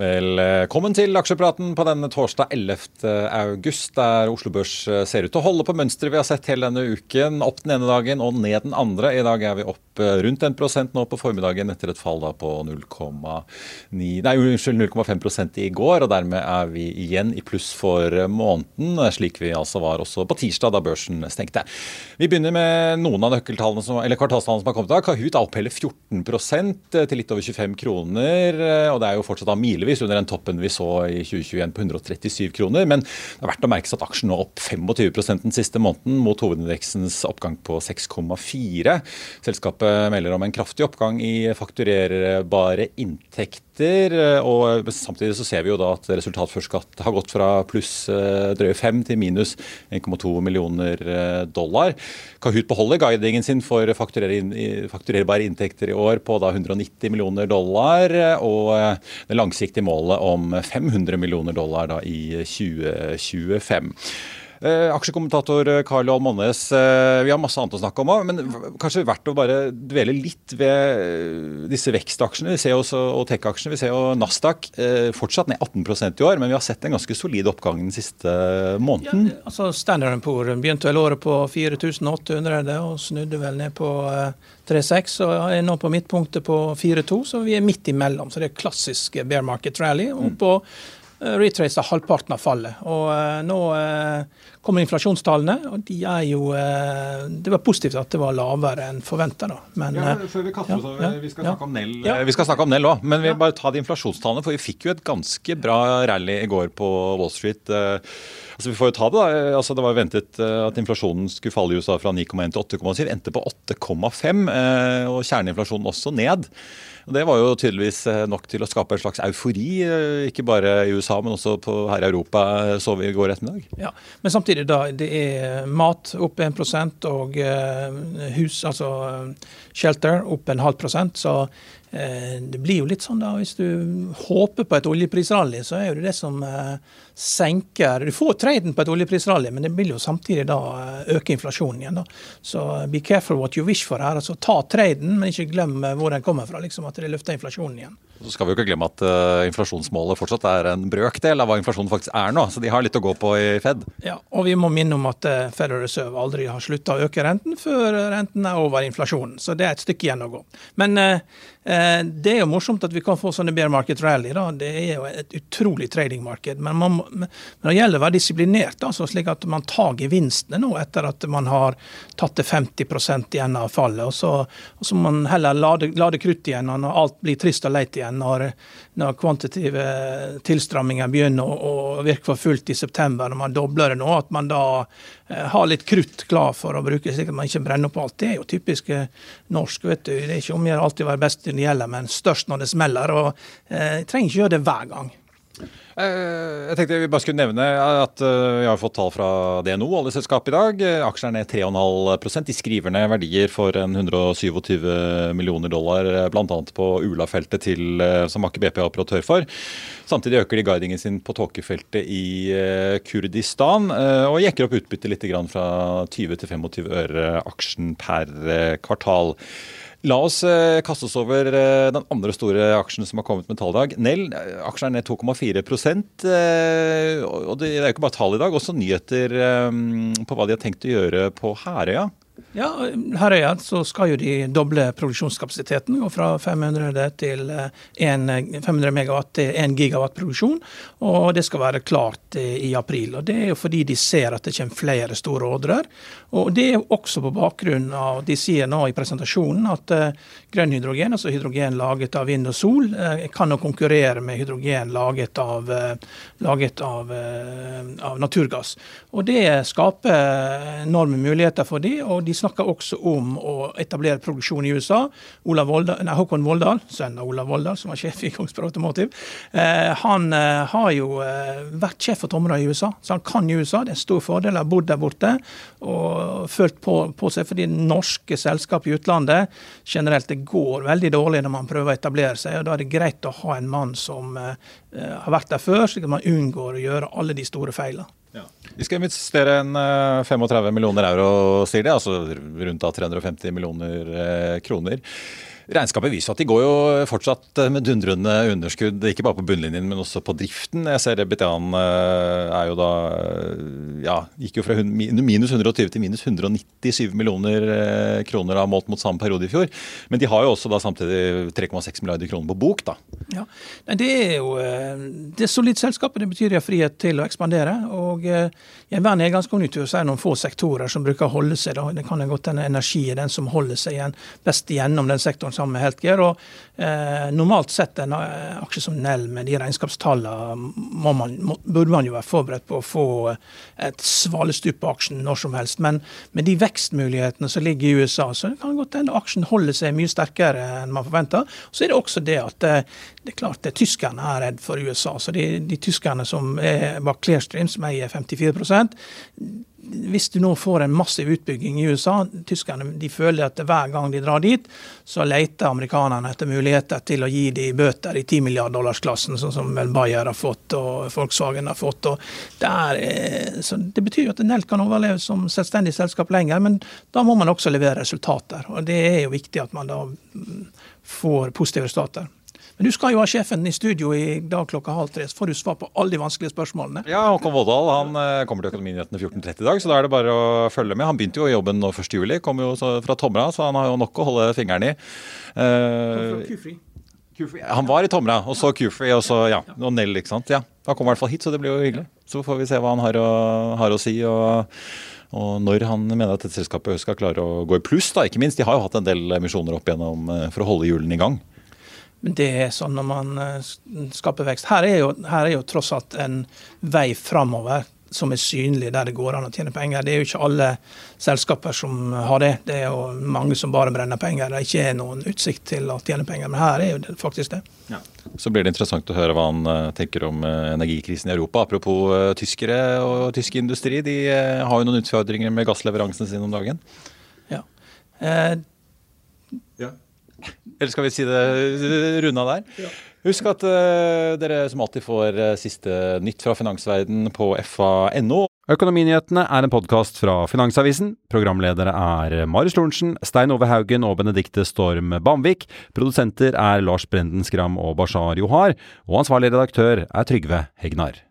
Velkommen til aksjepraten på denne torsdag 11. august, der Oslo Børs eh, ser ut til å holde på mønsteret vi har sett hele denne uken. Opp den ene dagen og ned den andre. I dag er vi opp eh, rundt 1% nå på formiddagen etter et fall da på 0,5 i går. og Dermed er vi igjen i pluss for måneden, slik vi altså var også på tirsdag da børsen stengte. Vi begynner med noen av nøkkeltallene som, eller kvartalstallene som har kommet i dag. Kahoot er opp hele 14% til litt over 25 kroner. og Det er jo fortsatt av milevis milevis under den toppen vi så i 2021 på 137 kroner. Men det er verdt å merke seg at aksjen nå opp 25% den siste måneden, mot hovedindeksens oppgang på 6,4. Selskapet melder om en kraftig oppgang i fakturerbare inntekter inntekter. Eh, og Samtidig så ser vi jo da at resultat før skatt har gått fra pluss eh, drøye 5 til minus 1,2 millioner eh, dollar. Kahoot beholder guidingen sin for fakturerbare inntekter i år på da 190 millioner dollar, og det langsiktige målet om 500 millioner dollar da i 2025. Eh, aksjekommentator eh, Carl Almonnes, eh, vi har masse annet å snakke om òg, men kanskje verdt å bare dvele litt ved disse vekstaksjene. Vi ser også, og tech-aksjene. Vi ser jo Nasdaq fortsatt ned 18% i år, men vi har sett en ganske solid oppgang den siste måneden. Ja, altså Standard Poor begynte vel året på 4800 og snudde vel ned på 3,6 og er nå på midtpunktet på 4,2, så vi er midt imellom. Så det er klassisk bear market rally. og på retracer halvparten av fallet. Og nå kommer inflasjonstallene, og de er jo eh, Det var positivt at det var lavere enn forventa, da. Men, ja, eh, før vi kaster oss over, vi skal Nell ja. Vi skal snakke om Nell òg, men vi vil bare ta de inflasjonstallene. For vi fikk jo et ganske bra rally i går på Wall Street. Eh, altså vi får jo ta Det da, altså det var ventet at inflasjonen skulle falle i USA fra 9,1 til 8,7. Endte på 8,5, og kjerneinflasjonen også ned. Og Det var jo tydeligvis eh, nok til å skape en slags eufori, eh, ikke bare i USA, men også på, her i Europa, eh, så vi i går ettermiddag. Ja, Men samtidig, da. Det er mat opp 1% og hus, altså shelter, opp en halv prosent. Så det blir jo litt sånn da, hvis du håper på et oljeprisrally, så er det det som senker Du får traden på et oljeprisrally, men det vil jo samtidig da øke inflasjonen igjen. da. Så be careful what you wish for her. altså Ta traden, men ikke glem hvor den kommer fra. liksom at det løfter inflasjonen igjen. Så skal vi jo ikke glemme at uh, inflasjonsmålet fortsatt er en brøkdel av hva inflasjonen faktisk er nå. Så de har litt å gå på i Fed. Ja, og vi må minne om at uh, Federal Reserve aldri har slutta å øke renten før renten er over inflasjonen. Så det er et stykke igjen å gå. Men uh, det er jo morsomt at vi kan få sånne bear market rally. da. Det er jo et utrolig tradingmarked. Men, man, men det gjelder å være disiplinert, altså, slik at man tar gevinstene nå etter at man har tatt det 50% igjen av fallet. Og så, og så må man heller lade, lade krutt igjen når alt blir trist og leit igjen når, når kvantitative tilstramminger begynner å, å, virke for fullt i september, når man dobler det nå, at man da eh, har litt krutt klar for å bruke, slik at man ikke brenner opp alt. Det er jo typisk eh, norsk. vet du. Det er ikke om å gjøre alltid å være best når det gjelder, men størst når det smeller. og eh, trenger ikke gjøre det hver gang. Eh, jeg tenkte vi bare skulle nevne at eh, vi har fått tall fra DNO, oljeselskapet, i dag. Aksjene er ned 3,5 De skriver ned verdier for en 127 millioner dollar, eh, bl.a. på Ula-feltet som Aker BP er operatør for. Samtidig øker de guidingen sin på tåkefeltet i Kurdistan, og jekker opp utbyttet litt fra 20 til 25 øre aksjen per kvartal. La oss eh, kaste oss over eh, den andre store aksjen som har kommet med tall i dag. Nell, eh, aksjen er ned 2,4 eh, og Det er jo ikke bare tall i dag, også nyheter på hva de har tenkt å gjøre på Herøya. Ja, Herøya så skal jo de doble produksjonskapasiteten. Gå fra 500, til 1, 500 megawatt til 1 gigawatt produksjon. Og det skal være klart i april. og Det er jo fordi de ser at det kommer flere store ordrer. Og det er jo også på bakgrunn av De sier nå i presentasjonen at uh, grønn hydrogen, altså hydrogen laget av vind og sol, kan jo konkurrere med hydrogen laget av, laget av, av naturgass. Og det skaper enorme muligheter for de, og de snakker også om å etablere produksjon i USA. Volda, nei, Håkon Voldal, sønn av Olav Voldal, som var sjef i Kongsberg Automotive, eh, han eh, har jo eh, vært sjef for Tomra i USA, så han kan USA. Det er en stor fordel å ha bodd der borte og følt på, på, seg. Fordi norske selskap i utlandet generelt det går veldig dårlig når man prøver å etablere seg. og Da er det greit å ha en mann som eh, har vært der før, slik at man unngår å gjøre alle de store feilene. Vi skal investere en 35 eh, millioner euro, sier de, altså rundt 350 millioner eh, kroner. Regnskapet viser at de går jo fortsatt med dundrende underskudd, ikke bare på bunnlinjen, men også på driften. Jeg ser Betian eh, er jo da ja, gikk jo fra minus 120 til minus 197 millioner eh, kroner da, målt mot samme periode i fjor. Men de har jo også da samtidig 3,6 milliarder kroner på bok, da. Ja, Det er jo eh, det er solid selskap, det betyr de har frihet til å ekspandere. og I enhver nedgangskonjunktur så er det noen få sektorer som bruker å holde seg. da. Det kan godt hende energi er den som holder seg igjen best igjennom den sektoren sammen med og eh, Normalt sett en eh, aksje som Nell med de regnskapstallene man, må, burde man jo være forberedt på å få et svalestup på aksjen når som helst. Men med de vekstmulighetene som ligger i USA, så kan det godt hende aksjen holder seg mye sterkere enn man forventer. Så er det også det at eh, det er klart det tyskerne er redd for USA. Så de, de tyskerne som er bak Clearstream, som eier 54 hvis du nå får en massiv utbygging i USA, tyskerne de føler at hver gang de drar dit, så leter amerikanerne etter muligheter til å gi de bøter i 10 milliarder dollars-klassen, sånn som vel Bayer har fått og Volkswagen har fått. Det, er, eh, det betyr at Nelt kan overleve som selvstendig selskap lenger, men da må man også levere resultater. Og det er jo viktig at man da mm, får positive resultater. Men du skal jo ha sjefen i studio i dag klokka halv tre, så får du svar på alle de vanskelige spørsmålene. Ja, Håkon Vådal, han eh, kommer til Økonominyhetene 14.30 i dag, så da er det bare å følge med. Han begynte jo jobben nå 1.7, kom jo fra Tomra, så han har jo nok å holde fingeren i. Uh, han var i Tomra, og så Kufri, og så ja, og Nell, ikke sant. Ja, Han kom i hvert fall hit, så det blir jo hyggelig. Så får vi se hva han har å, har å si. og og når han mener at dette selskapet skal klare å gå i pluss, da, ikke minst. De har jo hatt en del emisjoner opp igjennom eh, for å holde hjulene i gang. Men det er sånn når man eh, skaper vekst. Her er jo, her er jo tross alt en vei framover som er synlig, der det går an å tjene penger. Det er jo ikke alle selskaper som har det. Det er jo mange som bare brenner penger. Det er ikke noen utsikt til å tjene penger, men her er jo det faktisk det. Ja. Så blir det interessant å høre hva han eh, tenker om eh, energikrisen i Europa. Apropos tyskere og tysk industri, de har jo noen utfordringer med gassleveransene sine om dagen. Ja. Eh, ja. Eller skal vi si det runda der? Ja. Husk at uh, dere som alltid får uh, siste nytt fra finansverden på fa.no. Økonominyhetene er en podkast fra Finansavisen. Programledere er Marius Lorentzen, Stein Ove Haugen og Benedikte Storm Bamvik. Produsenter er Lars Brenden Skram og Bashar Johar. Og ansvarlig redaktør er Trygve Hegnar.